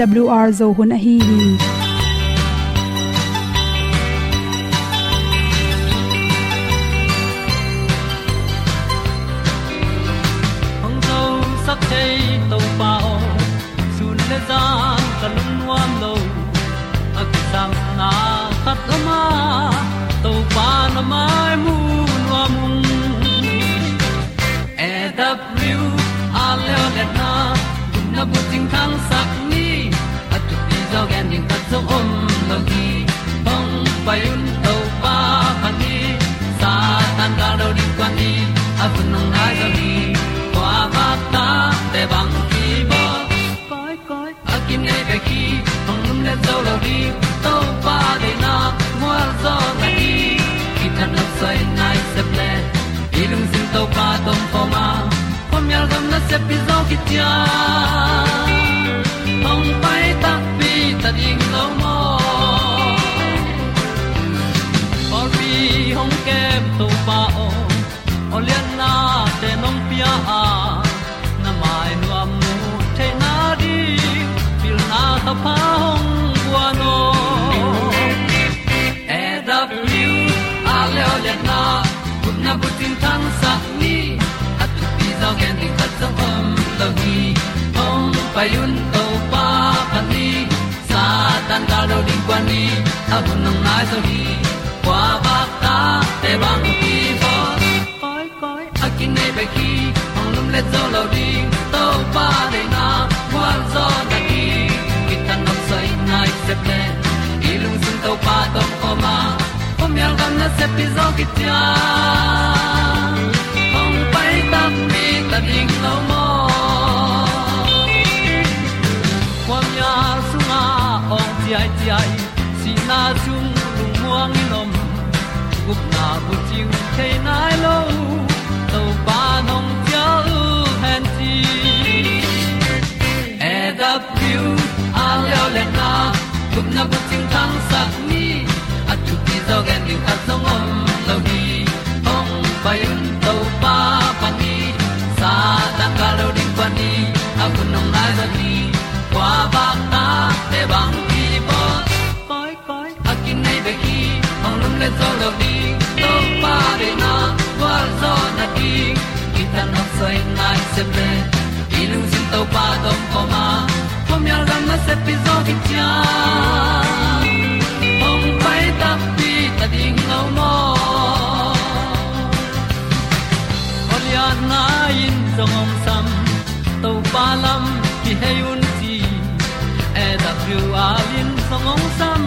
awr zo hun a hi hi. Gam na se pi zo ki tia. Hong pai ta pi ta ding lo mo. Or bi hong kem to pa o. Olian na te nong pia a. Na mai nu am mu te na di. Pil na ta pa hong bua no. E na bu tin ta payun to pa pan ni, sa tan ga lo ding kwa ni, a bu nang mai so hi kwa ba ta te bang ki bo koi koi, a kin nei ba ki, ong lum le zo lo ding to pa de na kwa zo na ki. Ki tan nam sai nai se ple lung sun to pa tom ko ma. Pom yal gam na se pi zo ki tia. Ong pai ta mi ta ding lo mo. Ong ti ai ti ai si na chung lu muang ni nom gup na bu chiu te nai lo to pa nong pia u han ti e da piu a leo le na gup na bu chiu tang sat ni zo gen di khat le zo lo di to pa de na kwa zo na ki ki tan sai nai se ple ilung sin to pa tom ko ma pom yal gam na se pi zo ki cha ong pai ta ta ding lo mo Olia na in song om sam to pa lam ki hay un ti. E da thru a lin song om sam,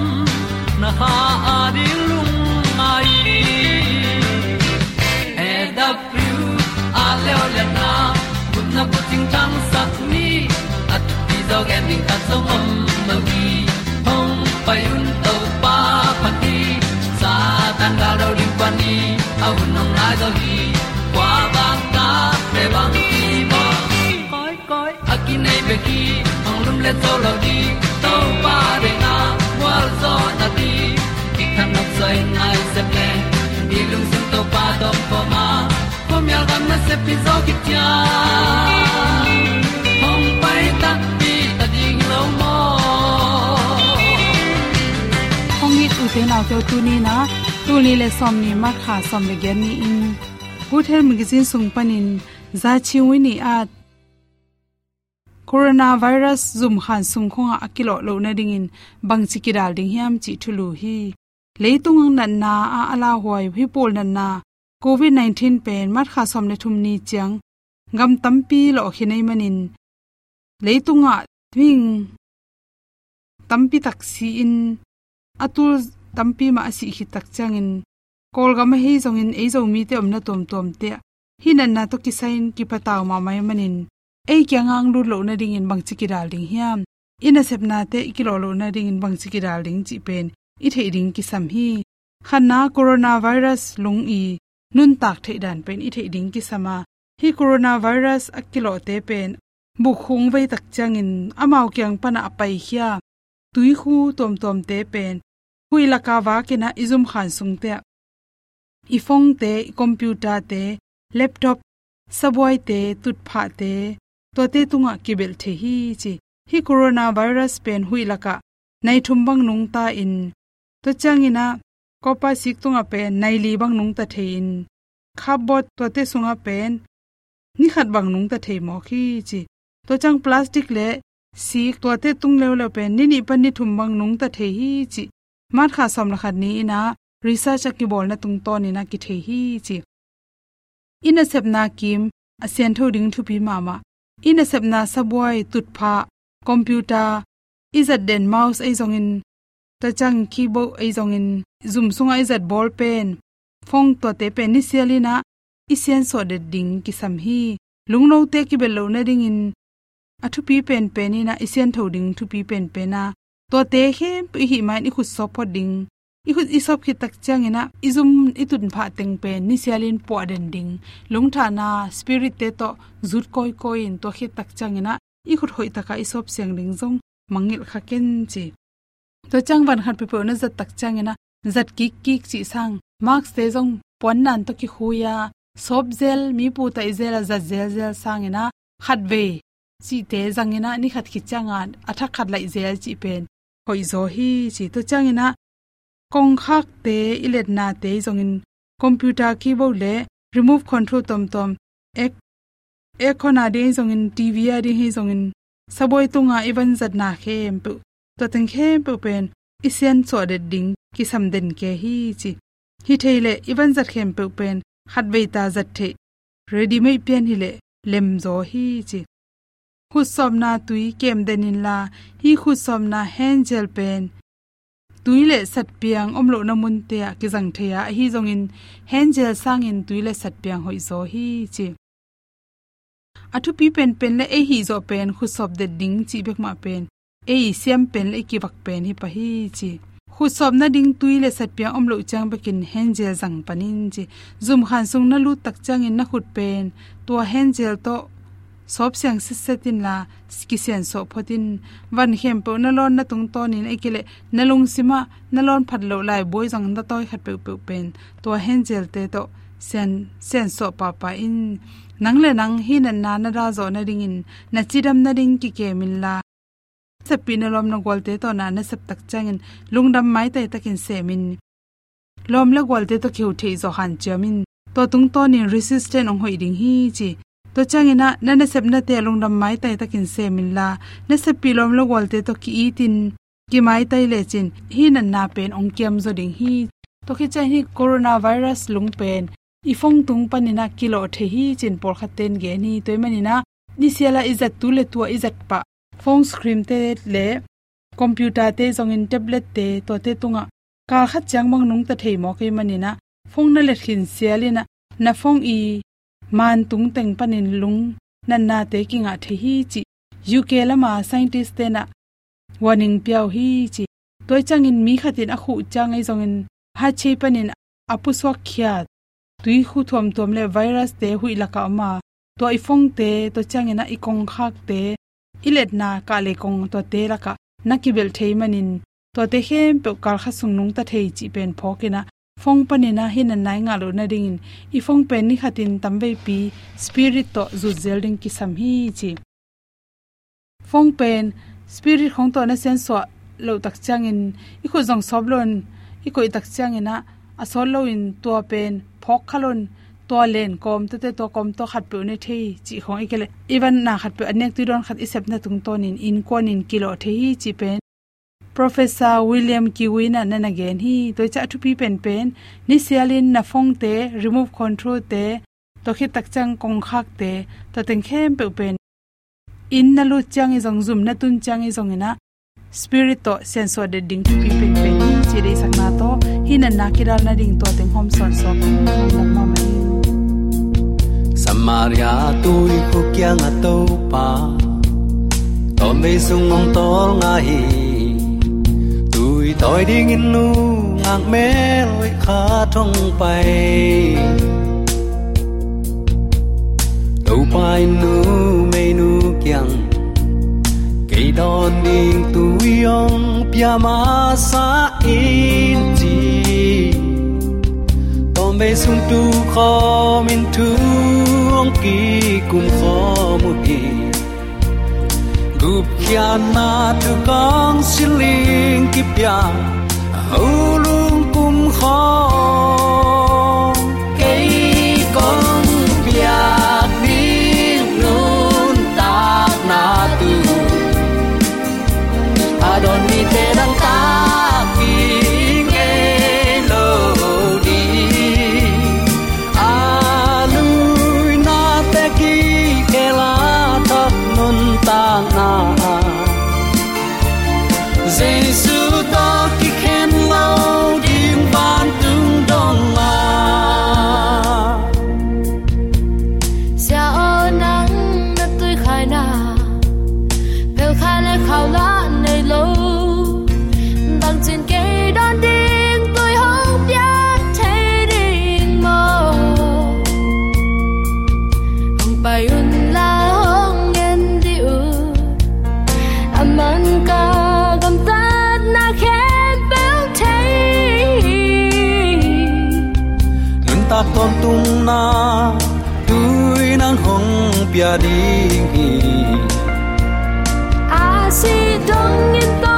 na ha a di lung dog ending ta song om mo gi hong pai un to pa pa ti sa tan ga do ri pa ni au nong lai do gi kwa ba ta pe bang đi bo koi koi a ki nei pe ki ong lum le zo lo di to pa de na wa zo na đi, ki kan nok sai nai se ple ni lung sun to pa do pa ma. Không nhớ al gam na se pi zo ki te nau te tu ni na tu ni le som ni ma kha som le gen ni in good health magazine sung panin za chi wi ni at coronavirus zum khan sung khonga akilo lo na ding in bang chi ki dal ding hiam chi thulu hi leitung ang nan na a ala hoi hi pol nan na covid 19 pen mat kha som le thum ni chang gam tampi lo khinai manin leitunga thing tampi taksi in atul tampi ma si hi tak changin kol ga ma hi zongin ei zo mi te om na tom tom te. Hinan na to kisain ki pataw ma mai manin. Ei kya ngang lu lo na ding in bang chi ki dal ding hiam. Ina sep na te ki lo lo na ding in bang chi ki dal ding chi pen. I the ding ki sam hi. Khanna coronavirus lung i. Nun tak the dan pen i the ding ki sama. Hi coronavirus akilo te pen. Bu khung vei tak changin amao kyang pana apai khia. Tui khu tom tom te pen. Hui laka wa kina izum khan sung te ifong te computer te laptop sabwai te tut pha te to te tunga kibel the hi chi hi coronavirus pen hui laka nai thum bang nung ta in to changina kopa sik tunga pen nai li bang nung ta thein khabot to te sunga pen ni khat bang nung ta thei mo khi chi to chang plastic le sik to te tung lew le pen ni ni pan ni thum bang nung ta thei hi chi mat kha som la khat ni na research ki bol na tung to ni na ki thei hi chi. Ina sep na kim asian tho ding thu pi mama ina sep na sabwai tut pha, computer izat den mouse ai zong in ta chang keyboard ai zong in zoom sunga izat ball pen. Phong to te pen ni sialina isian so de ding ki sam hi. Lungno te ki belo na ding in athu pi pen pen ni na isian tho ding thu pi pen pen na to te he hi mai ni khut so pho ding. I khut i sop khi tak changina izum itun pha teng pen ni sialin po den ding. Lung tha na spirit te to zut koi koi in to khi tak changina i khut hoi taka i sop siang ding zong mangil khaken chi. To chang van khat pe pe na zat tak changina zat ki ki chi sang marks te zong pon nan to ki khuya sop zel, mi pu ta izela zat zel zel sangina khat ve. Chi te zangina ni khat khi changa athak khat lai zel chi pen hoi zo hi chi to changina kong khak te, ilet na te zongin computer keyboard le remove control tom tom. Ek ekhona de zongin tv a de hi zongin saboi tunga even zat na khem pu. To teng khem pu pen isen so de ding, ki sam den ke hi chi. Hi theile even zat khem pu pen, khat ve ta zat the. Ready mai pian hi le, lem zo hi chi khu som na tui kem denin la, hi khu som na hangel pen. Tuile sat piang omlo na mun te ki jang theya hi jong in hangel sang in tuile sat piang hoi zo hi chi. Athu pi pen pen le e hi zo pen khu sob de ding chi bek ma pen. E siam pen le ki bak pen hi pa hi chi. Khu sob na ding tuile sat piang omlo chang bekin hangel jang panin chi. Zum khan sung na lu tak chang in na khut pen. To hangel to sop siang si setin la skisian so photin van hem po na lon na tung to nin ekile na lung sima na lon phat lo lai boi jang da toy khat pe pe pen. To hen jel te to, sen sen so pa pa in. Nang le nang hi na na na ra zo na ring in na chidam na ring ki ke min la. Sapi na lom na gol te to na na sap tak chang in lung dam mai te takin se min lom la gol te to khiu thei zo han chamin. To tung to nin resistant ong hoi ding hi chi to changina sep na te lungdam mai tai takin se min la. Na se pilom lo wal te to ki itin ki mai tai le chin. Hi na na pen ong kiam zo ding hi. To khi chai hi corona virus lung pen. I phong tung panina kilo the hi chin por khaten ge ni. Toy manina ni siala izat tu le tu izat pa. Phone screen te le, computer te zong in tablet te, to te tunga. Kar khat chang mang nung ta thei mo ke manina phone na le khin sialina na phone i man tung teng panin lung. Nan na te ki nga the hi chi. Uk lama scientist te na. Warning piao hi chi. Toy changin mi khatin a khu changai zongin. Ha che panin apu so khya tui khu thom tom le virus te hui laka ma. To i phong te, to changina i kong khak te. Ilet na ka le kong to te laka. Nakibel thei manin. To te hem pe kar kha sung nung ta thei chi pen phokena phong panina hin an nai nga lo na ding i phong pen ni khatin tambe pi spirit to zu zelding ki sam hi chi phong pen spirit khong to na sen so lo tak chang in i khu jong sob lon, i koi tak chang ina a sol lo in to pen, phok khalon to len kom te te to kom to khat pe ne thei chi khong ikele even na khat pe anek tu don khat isep na tung ton in in kon in kilo thei chi pen professor william kiwina nan again hi to cha thu pi pen pen. Ni sialin na phong te, remove control te, to khi tak chang kong khak te, to teng khem pe pen in na lu chang e i jong zum, na tun chang e i jong ina e spirit to sense de ding to pi pen pen. Ni chi re sak na to. Hi, na kiral na ding to teng hom son so nam ma mai samaria tôi khu kia ngà pa. To me sung ngong tol nga hi tôi tôi đi nghìn nu ngang mé lối khá trong bay đâu bay nu mê nu kiang cây đòn đi tôi ông pia ma sa in chi tom bê sung tu khó min tu ông kỳ cùng khó một kỳ gup kia na tu kong siling kipya hulung kum kho pia ding hi a si dong in to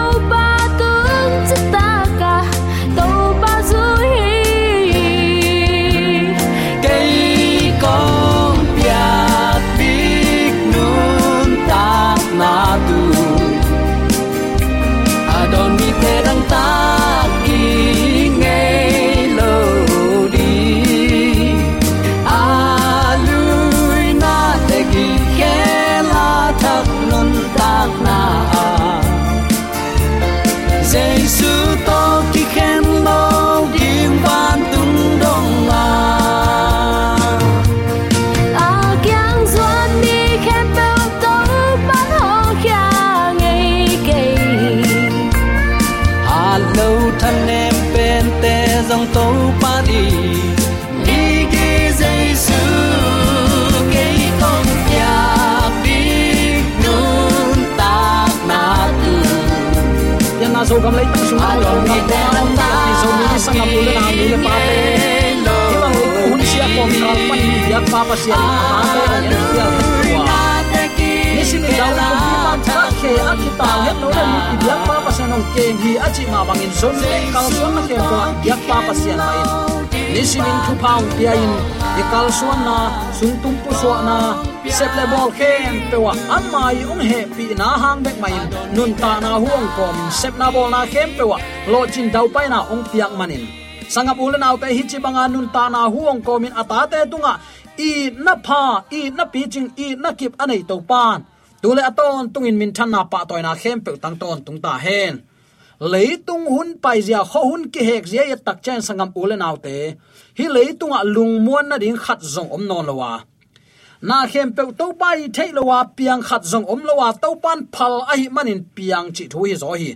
so đi đi ghi dây sư cây con nhà đi so ta na tư lu na mi le ta te ki bang lu hun sia kom kal pan ni ya pa pa sia pa te an ya wa ni sin ni dau bi man cha khe a ki ta ya no le ni ya pa pa sia nong ke hi a chi ma bang in son le kal son na ke ko ya pa pa sia na in ni sin in thu pau tia in kal suan na sung tum pu so na. Sep le bol khen pe wa amai ong he pi na hang bek mai nun ta na huang kom sep na bol na khem pe wa lo chin dau pai na ong piak manin sangap ulen autte hi chi banga nun ta na huang komin ata te tunga i na pha i na pi ching i na kip anei to pan tule aton tungin min than na pa toy na khem pe tang ton tung ta hen. Leitung hun pai zia kho hun ki hek zia ya tak chen sangam ulen te. Hi leitunga lung muan na ding khat zong om non lawa na khem pe to pai thei lawa piang khat zong om lawa to pan phal a hi manin piang chi thu hi zo hi.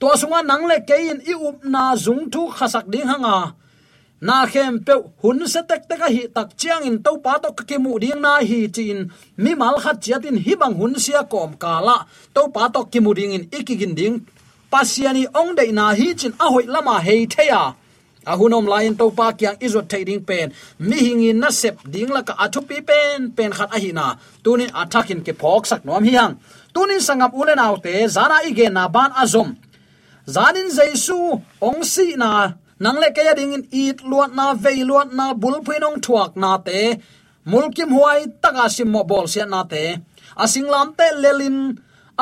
To sunga nang le kein i up na zung thu khasak ding hanga na khem pe hun se tek tek hi tak chiang in to pa to ke mu ding na hi chin. Mi mal khat chiatin hi bang hun sia kom kala to pa to ke mu ding in ikigin ding. Pasiani ong dei na hi chin a hoi lama hei theya. Ahunom lain to pa kyang izo thading pen. Mi hingin na sep ding la ka athu pi pen pen khat a hi na. Tunin athakin ke phok sak nom hiang tunin sangap ulen autte zana ige na ban azom zanin jaisu, ong si na nang le kaya ding in eat luat na, vei luat na, bul phinong thuak na te. Mulkim huai taka sim mo bol sia na te. Asinglam te lelin,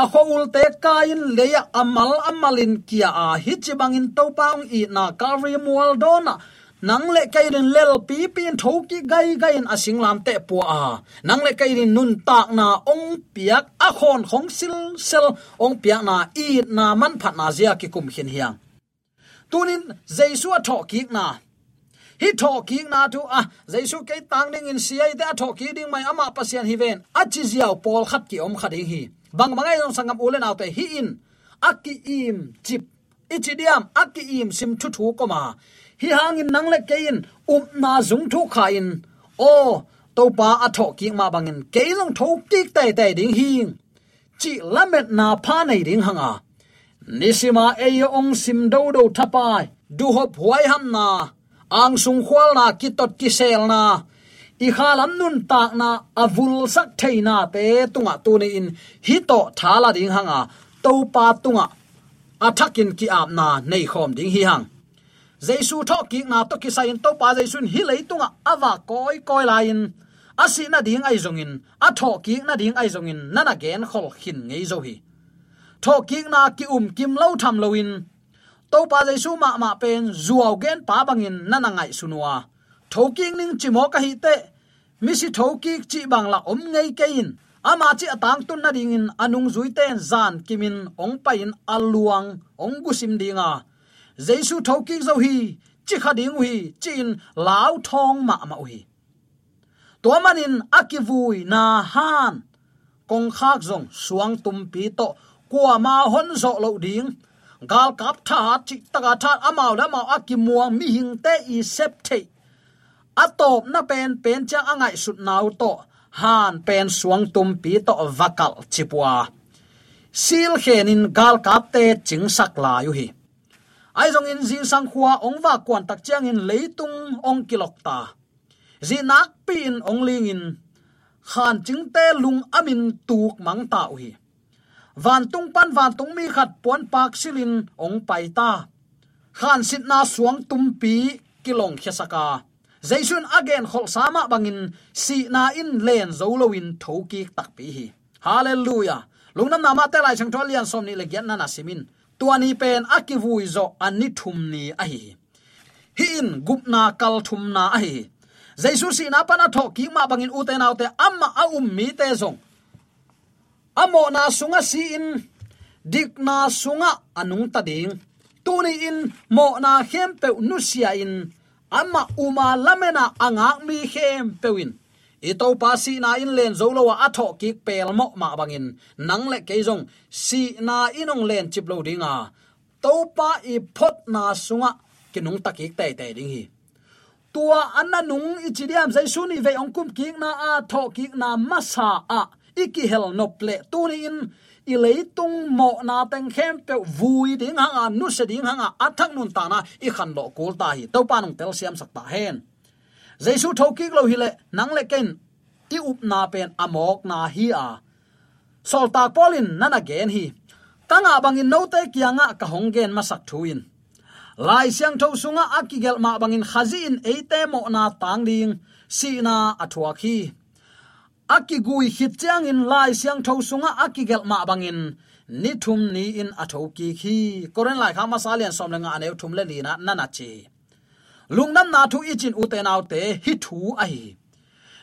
a khoul te kain leya amal amalin kia a tau paung i na kalri mual dona nang le kairin lel pi pin thoki gai gai in asing lam te pu a. Nang le kairin nun tak na ong piak a khon khong sil sel, ong piak na i na man phat na zia ki kum hin hiang tunin jaisu a tho ki na. Hi tho ki na tu a jaisu ke tang ding in sia ite a tho ki ding mai ama pasian hi ven. A chi ziaw pol khat ki om khading hi. Bang mangai jong sangam ulen autte hi in. Aki im chip. Ichidiam aki im sim thu thu koma. Hi hangin nangle kein um na zung thu kha in. O, to pa a tho ki ma bangin ke long tho tik tai tai ding hi. Chi lamet na pha nei ding hanga nisima eyo ong sim do do thapai. Du hop huai ham na. Ang sung khwal na kitot ki sel na. I khalam nun tak na avul sak theina te tunga tuni in. Hi to thala ding hanga. To pa tunga. Athakin ki ap na nei khom ding hi hang. Jesu tho ki na to ki sa in to pa jesu hi lei tunga. Awa koi koi lain asi na ding ai zongin atho ki na ding ai zongin nana gen khol hin ngei zo hi tho ki na ki um kim lo tham lo in to pa jesu ma ma pen zuaw gen pa bangin nana ngai sunua. Tho ki ning chimo ka hi te. Mi si tho ki chi bang la om ngei ke in ama chi atang tun na ding in anung zui ten zan kimin ong pa in aluang ong gusim dinga. Jesu tho ki zo hi, chi kha ding hui chin lao thong ma ma hui to manin akivui na han. Kong khak zong suang tum pi to kwa ma hon zo lo ding gal kap tha chi taka tha amao la ma akimuang mi hing te i sep the atop na pen pen chang angai sut nau to han pen suang tum pi to vakal chipua sil khenin gal kap te ching sak la yu hi ai zong in jing sang khua ong wa kwan tak chang in leitung ong kilok ta. Zi nak pin ong ling in. Khan ching te lung amin tuk mang ta hi van tung pan van tung mi khat pon pak silin ong pai ta khan sit na suang tum pi kilong khesaka zaisun again khol sama bangin si na in len zolowin thoki tak pi hi hallelujah lungnam nama te lai chang tholian som ni le gyan na na simin tuani pen akivui zo ani thum ni a hi hi in gupna kal thum na a hi jaisu si na pana tho ki ma bangin u te nau te amma a um mi te zong amo na sunga si in dik na sunga anung ta ding tuni in, mo na hem pe nu sia in. Ama uma lamena anga mi hem pewin ito pa si na in len zo lo a tho ki pel mo ma bangin nang le ke jong si na inong len chip lo dinga. To pa i phot na sunga kinung takik te te ding hi. Tua anna nung ichidiam zai suni ve ongkum ki na a, tho ki na masa a iki hel nople tuni in i leitung mo na teng khem pe vui ding hanga nu se ding hanga athak nun ta na i khan lo kul ta hi to pa nong tel siam sak ta hen jesu thoki lo hi le nang le ken ti up na pen amok na hi a sol ta polin nana gen hi tanga bangin no te kianga ka honggen masak thuin lai siang tho sunga akigel ma bangin khazin eite mo na tang ding si na athwa khi akigui hitchang in lai siang tho sunga akigel ma bangin. Ni thum ni in atho ki khi. Koren lai kha masalian som lenga ane thum le lina nana chi. Lungnam na thu ichin u te naw te hi thu ai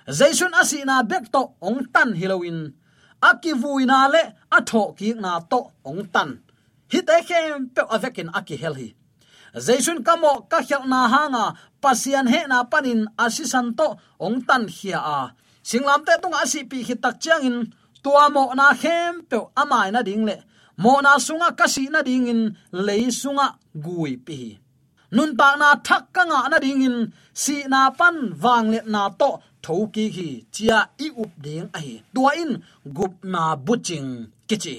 jaisun asina bek to ong tan hilowin aki vuina le atho ki na to ong tan. Hi te khem pe avekin aki hel hi. Zaisun kamo ka khel na hanga pasian he na panin asisan to ong tan hia a singlam te tung asi hi tak chang in. Tua mo na khem pe amai na ding le. Mo na sunga kasi na ding in. Lei sunga gui pi. Nun pa na thak ka nga na ding in. Si na pan wang le na to tho ki hi chia i up ding ai tua in gup na buching kichi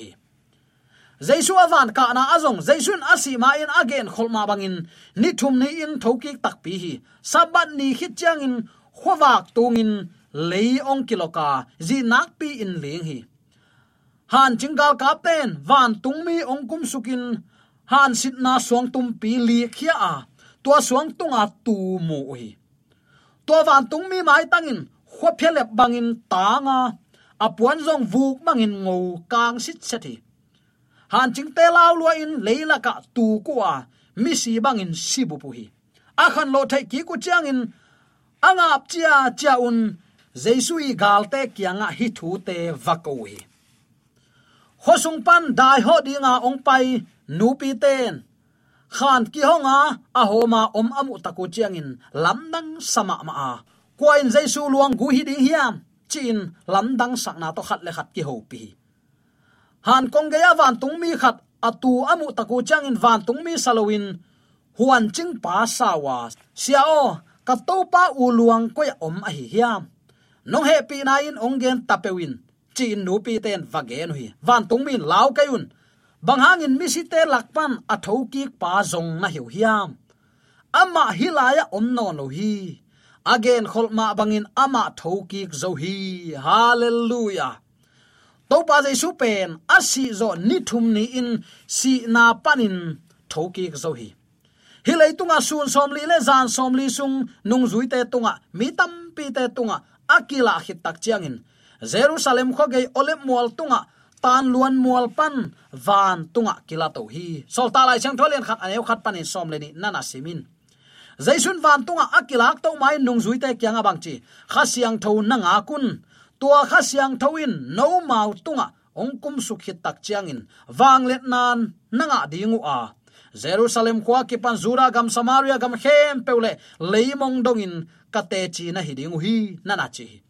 jaisu awan ka na azong jaisun asi ma in again kholma bangin ni thum ni in thoki tak pi hi. Sabat ni khit chang in. Khowak tungin lei ong kiloka ji nak pi in ling hi han chingal ka ten van tungmi ong kum sukin han sit na suang tum pi li khia a à, tua suang tunga à tu mu hi tua van tungmi mai tangin khwa phelep bangin tanga apuan à zong vuk bangin ngo kang sit sethi han ching te lao lua in leila ka tu ko a mi si bangin sibu pu hi a khan lo thai ki ku chiang in angap chia chia un jeisui galte kianga hi thu te vakoi hosung pan dai ho dinga ong pai nu pi ten. Khan ki honga a homa om amu taku chiangin lamdang sama ma a. Kwain jaisu luang gu hi ding hiam, chin lamdang sakna to khat le khat ki ho pi. Han kong ge ya van tung mi khat atu amu taku changin van tung mi salowin huan ching pa sawa siao ka to pa u luang ko ya om a hi hiam nong he pi na in ongen tapewin chin nu pi ten vagen hi van tung min law kayun bang hangin mi si te lakpan a thoki pa zong na hiu hiam. Ama hilaya om no no hi. Again kholma bangin ama thoki zo hi. Hallelujah. To pa jaisu pen asi zo ni thum ni in, si na panin thoki zo hi. Hi lei tunga sun som li le zan som li sung, nung zui te tunga, mi tam pi te tunga akila hit tak chiang in jerusalem kho ge olep mual tunga, tan luan mual pan, van tunga kila to hi. Sol ta lai chang tholen khat aneu khat panin som le ni nana simin. Zaisun van tunga akilak to mai nung zui te kyang abang chi. Khasiang tho nanga kun. Tua khasiang thoin no mau tunga, ongkum kum tak chiang in wang let nan, nanga dingu a jerusalem kwa ki pan zura gam samaria gam khem peule leimong dongin kate chi na hiding hi nana chi.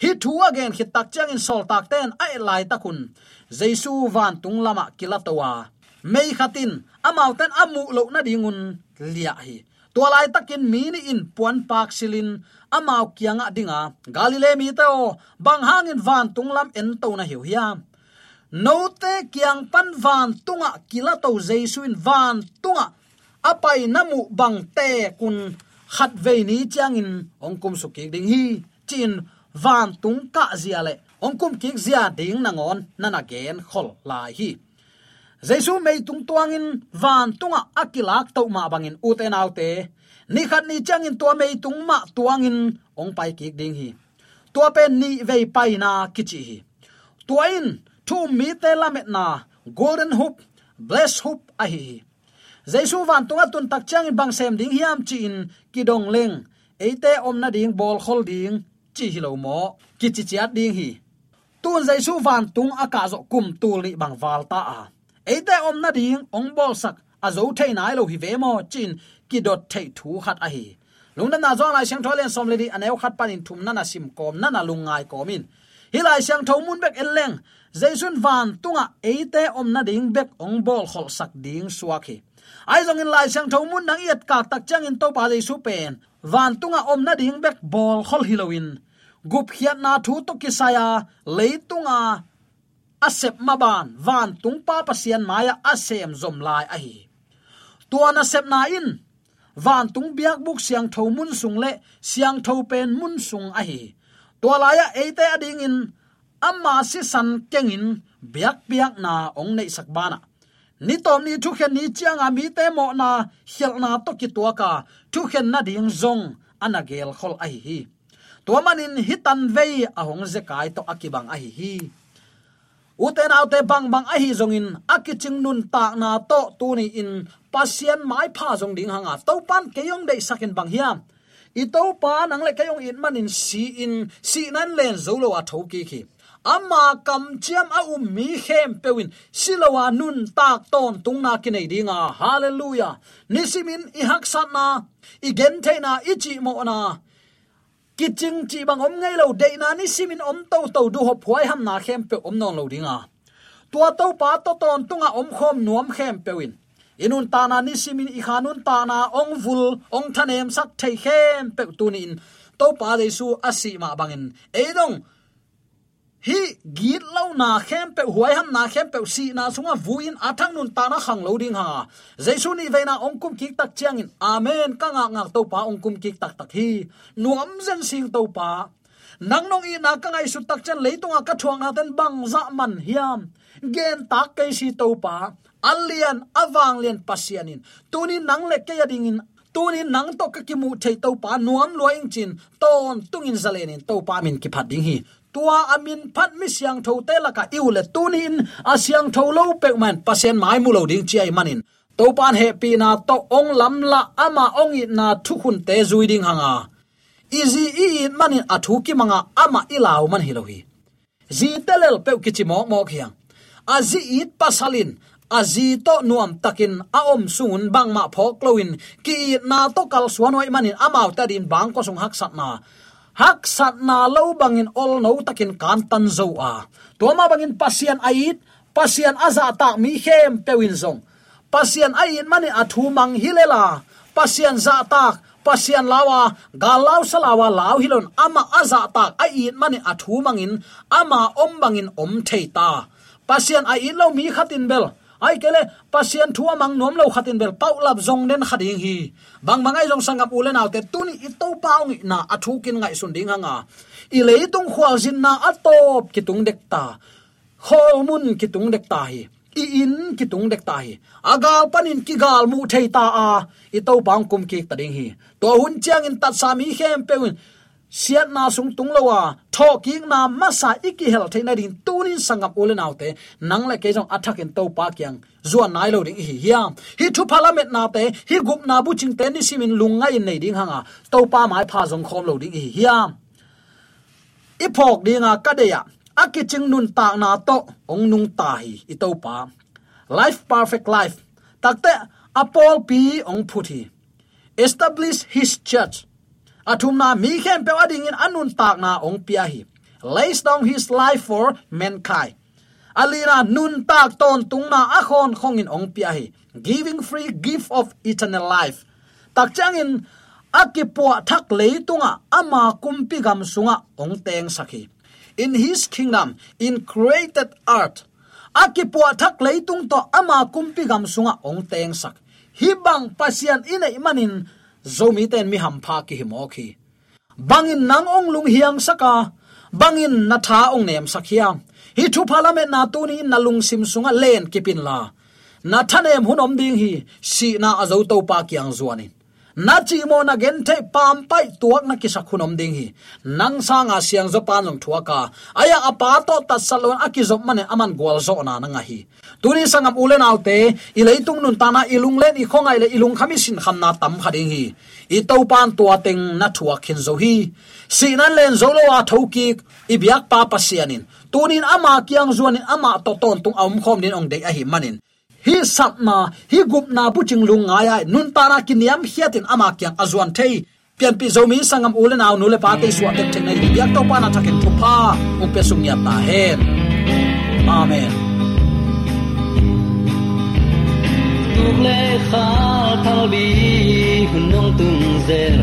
Hi thu again hi tak chang in sol tak ten ai lai takun jesu van tung lama kilatowa mei khatin amau ten amu lo na dingun lia hi. Tua lai takin mini in puan pak silin amau kianga dinga. Galile mi to bang hangin van tung lam en to na hiu hiam note kiang pan van tunga kila to jesuin van tunga. Apai namu bang te kun khat ve ni changin in ongkum su ki ding hi, chin van tung ka zia le. Ongkum ki zia ding na ngon, na na gen khol lai hi. Jesu mei tung tuang in van tunga akilak to ma bangin uten autte ni khat ni changin tua mei tung ma tuangin ong pai ki ding hi. Tua pen ni ve pai na kichi hi. Tuain thu mi te lamet na golden hoop bless hoop a hi. Jesu van tunga tun tak chang bang sem ding hiam chi in kidong leng eite om na ding bol khol ding chi hi lo mo ki chi chiat ding hi. Tun jesu van tung aka zo kum tul ni bang wal ta a. Eite om na ding ong bol sak a zo thei nai lo hi ve mo chin ki dot thei thu khat a hi. Lungna na zong lai sang tholen som le di anew khat panin thum na na sim kom na na lungai komin hilai sang thau mun bek en leng van tunga eite om na ding bek ong bol khol sak ding suaki ai zong in lai sang thomun nang yet ka tak chang in to pa jaisu pen. Van tunga om na ding bek bol khol hilowin gup hiat na thu to kisaya leitunga asep maban van tung pa pasian maya asem zom lai a hi. Tuana sep na in, van tung biak buk siang thomun sung le, siang tho pen mun sung a hi. To laya eite ading in amma si san kengin biak biak na ong nei sak bana ni tom ni thu khen ni chiang a mi te mo na, hial na to ki tua ka, thu khen na ding zong anagel khol a hi hi. To manin hitan vei a hong ze kai to akibang a hi hi. Uten autte bang bang a hi zongin akiching nun ta na to tu ni in, pasien mai pha zong ding hanga to pan ke yong dei sakin bang hiam. I to pa nang le kayong in manin si in, si nan len zolo a thoki ki ki ama kam chiam a um mi khem pewin silowa nun tak ton tung na ki nei dinga. Hallelujah. Nisimin i hak sat na. I gen the na i chi mo na. Ki ching chi bang om ngai lo de na. Nisimin om to to du ho phoi ham na khem pe om non lo dinga. Tua to pa to ton tunga om khom nuam khem pewin inun ta na ni i khanun ta na. Ong vul, ong thanem sak thei khem pe tunin to pa de su asi ma bangin eidong hi git lo na khem pe huai ham na khem pe si na sunga vuin athang nun ta na khang lo ding ha jaisu ni veina ongkum ki tak chiang in amen ka nga nga to pa ongkum ki tak tak hi. Nuam zen sing to pa. Nang nong i na ka ngai su tak chen leitunga ka thuang na ten bang za man hiam. Gen tak kai si to pa. Alian awang lian pasianin tunin nang le ke yadingin tunin nang to ka kimu thei to pa nuam loing chin ton tungin zalenin to pa min ki phat ding hi tua amin phat mi siang tho te la ka iu le tunin a siang tho lo pe man pasen mai mu lo ding chi ai manin to pan he pi na to ong lam la ama ong i na thu hun te zui ding hanga izi i manin athu ki manga ama ilaw man hi lo hi. Zi telel pe ki chi mo mo khiang zi it pasalin azi to nuam takin a om sungun bang ma phok loin ki na to kal suanoi manin amau ta din bang ko sung hak sat na hak sat na lo bangin ol no takin kan tan zo a. To ma bangin pasian ait, pasian aza ta mi khem pewin zong. Pasian ait mani athu mang hilela. Pasian za tak pasian lawa galau salawa law hilon. Ama aza tak ait mani athu mangin, ama om bangin om theita pasian ait lo mi khatin bel ai kele pasien thua mang nom lo khatin bel pau lap zong khát khading hi bang mangai jong sangap ulen autte tuni ito pau ngi na athu kin ngai sun ding hanga i le tung khwal jin na atop ki tung dek ta. Khol mun ki tung dek ta hi i in ki tung dek ta hi agal panin ki gal mu thei ta a i to bang kum ki ta ding hi to hun chiang in tat sami hem pewin siat na sung tung lowa tho king na masa iki hel theina din tunin sangap ulen autte nang le ke jong athak in to pa kyang zuan nai lo ding hi hiam hi thu parliament na te, hi gup na bu ching ten ni simin lunga in nei ding hanga. To pa mai pha jong khom lo ding hi hiam i phok dinga ka de ya. Akiching nun ta na to, ong nung ta hi, i to pa. Life perfect life. Takte apol pi ong phuthi establish his church athum na mi khem pe ading in anun tak na ong pia hi. Lays down his life for mankind. Alira nun tak ton tung na akhon khong in ong pia hi. Giving free gift of eternal life. Tak chang in akipua thak leitunga ama kumpi gam sunga ong teng sakhi. In his kingdom, in created earth, akipua thak leitung to ama kumpi gam sunga ong teng sak. Hi bang pasian ina imanin zomi ten mi ham pha ki himoki bangin nang ong lung hiang saka, bangin na tha ong nem sakhiang hi thu phalame na tu ni na lung sim sunga len kipin la. Na thanem hunom ding hi, si na azo to pa kyang zuanin na chi mo na gen the pam pai tuak na ki sakhunom ding hi. Nang sanga siang zo pan long thuaka aya apa to ta salon akizop mane aman gwal zo na na nga hi. Tuni sangam ulen autte leitung nun tana ilung len, i khongai le ilung khami sin khamna tam khading hi. I to pan tua teng na thua khin zo hi. Sinan len zo lo a thoki i biak pa pasianin tunin ama kyang zuanin ama to ton tung am khom din ong dei a hi manin hi satna hi gupna buching bu ching lung ngaya nun tana kiniam hiatin ama kyang azuan thei. Pian pi zomi sangam ulen aw nule pa te suat tek nei. Biak to pa na thakin thupa um pe sung nya ta hen. Amen. Tuk le kha thal bi hunong tung zer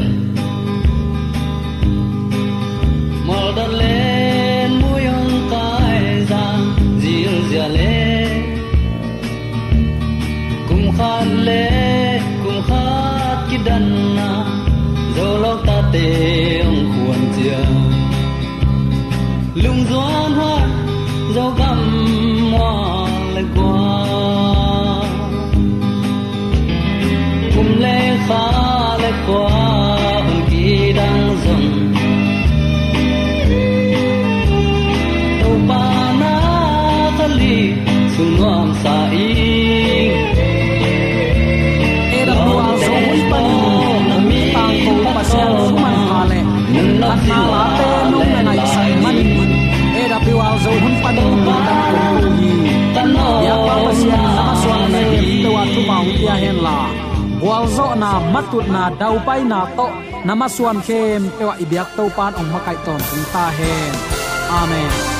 kum khan le kum khat ki dan na zo lo ta te na matut na dau pai na to namaswan khem ewa ibyak to pan ong makai ton ta hen amen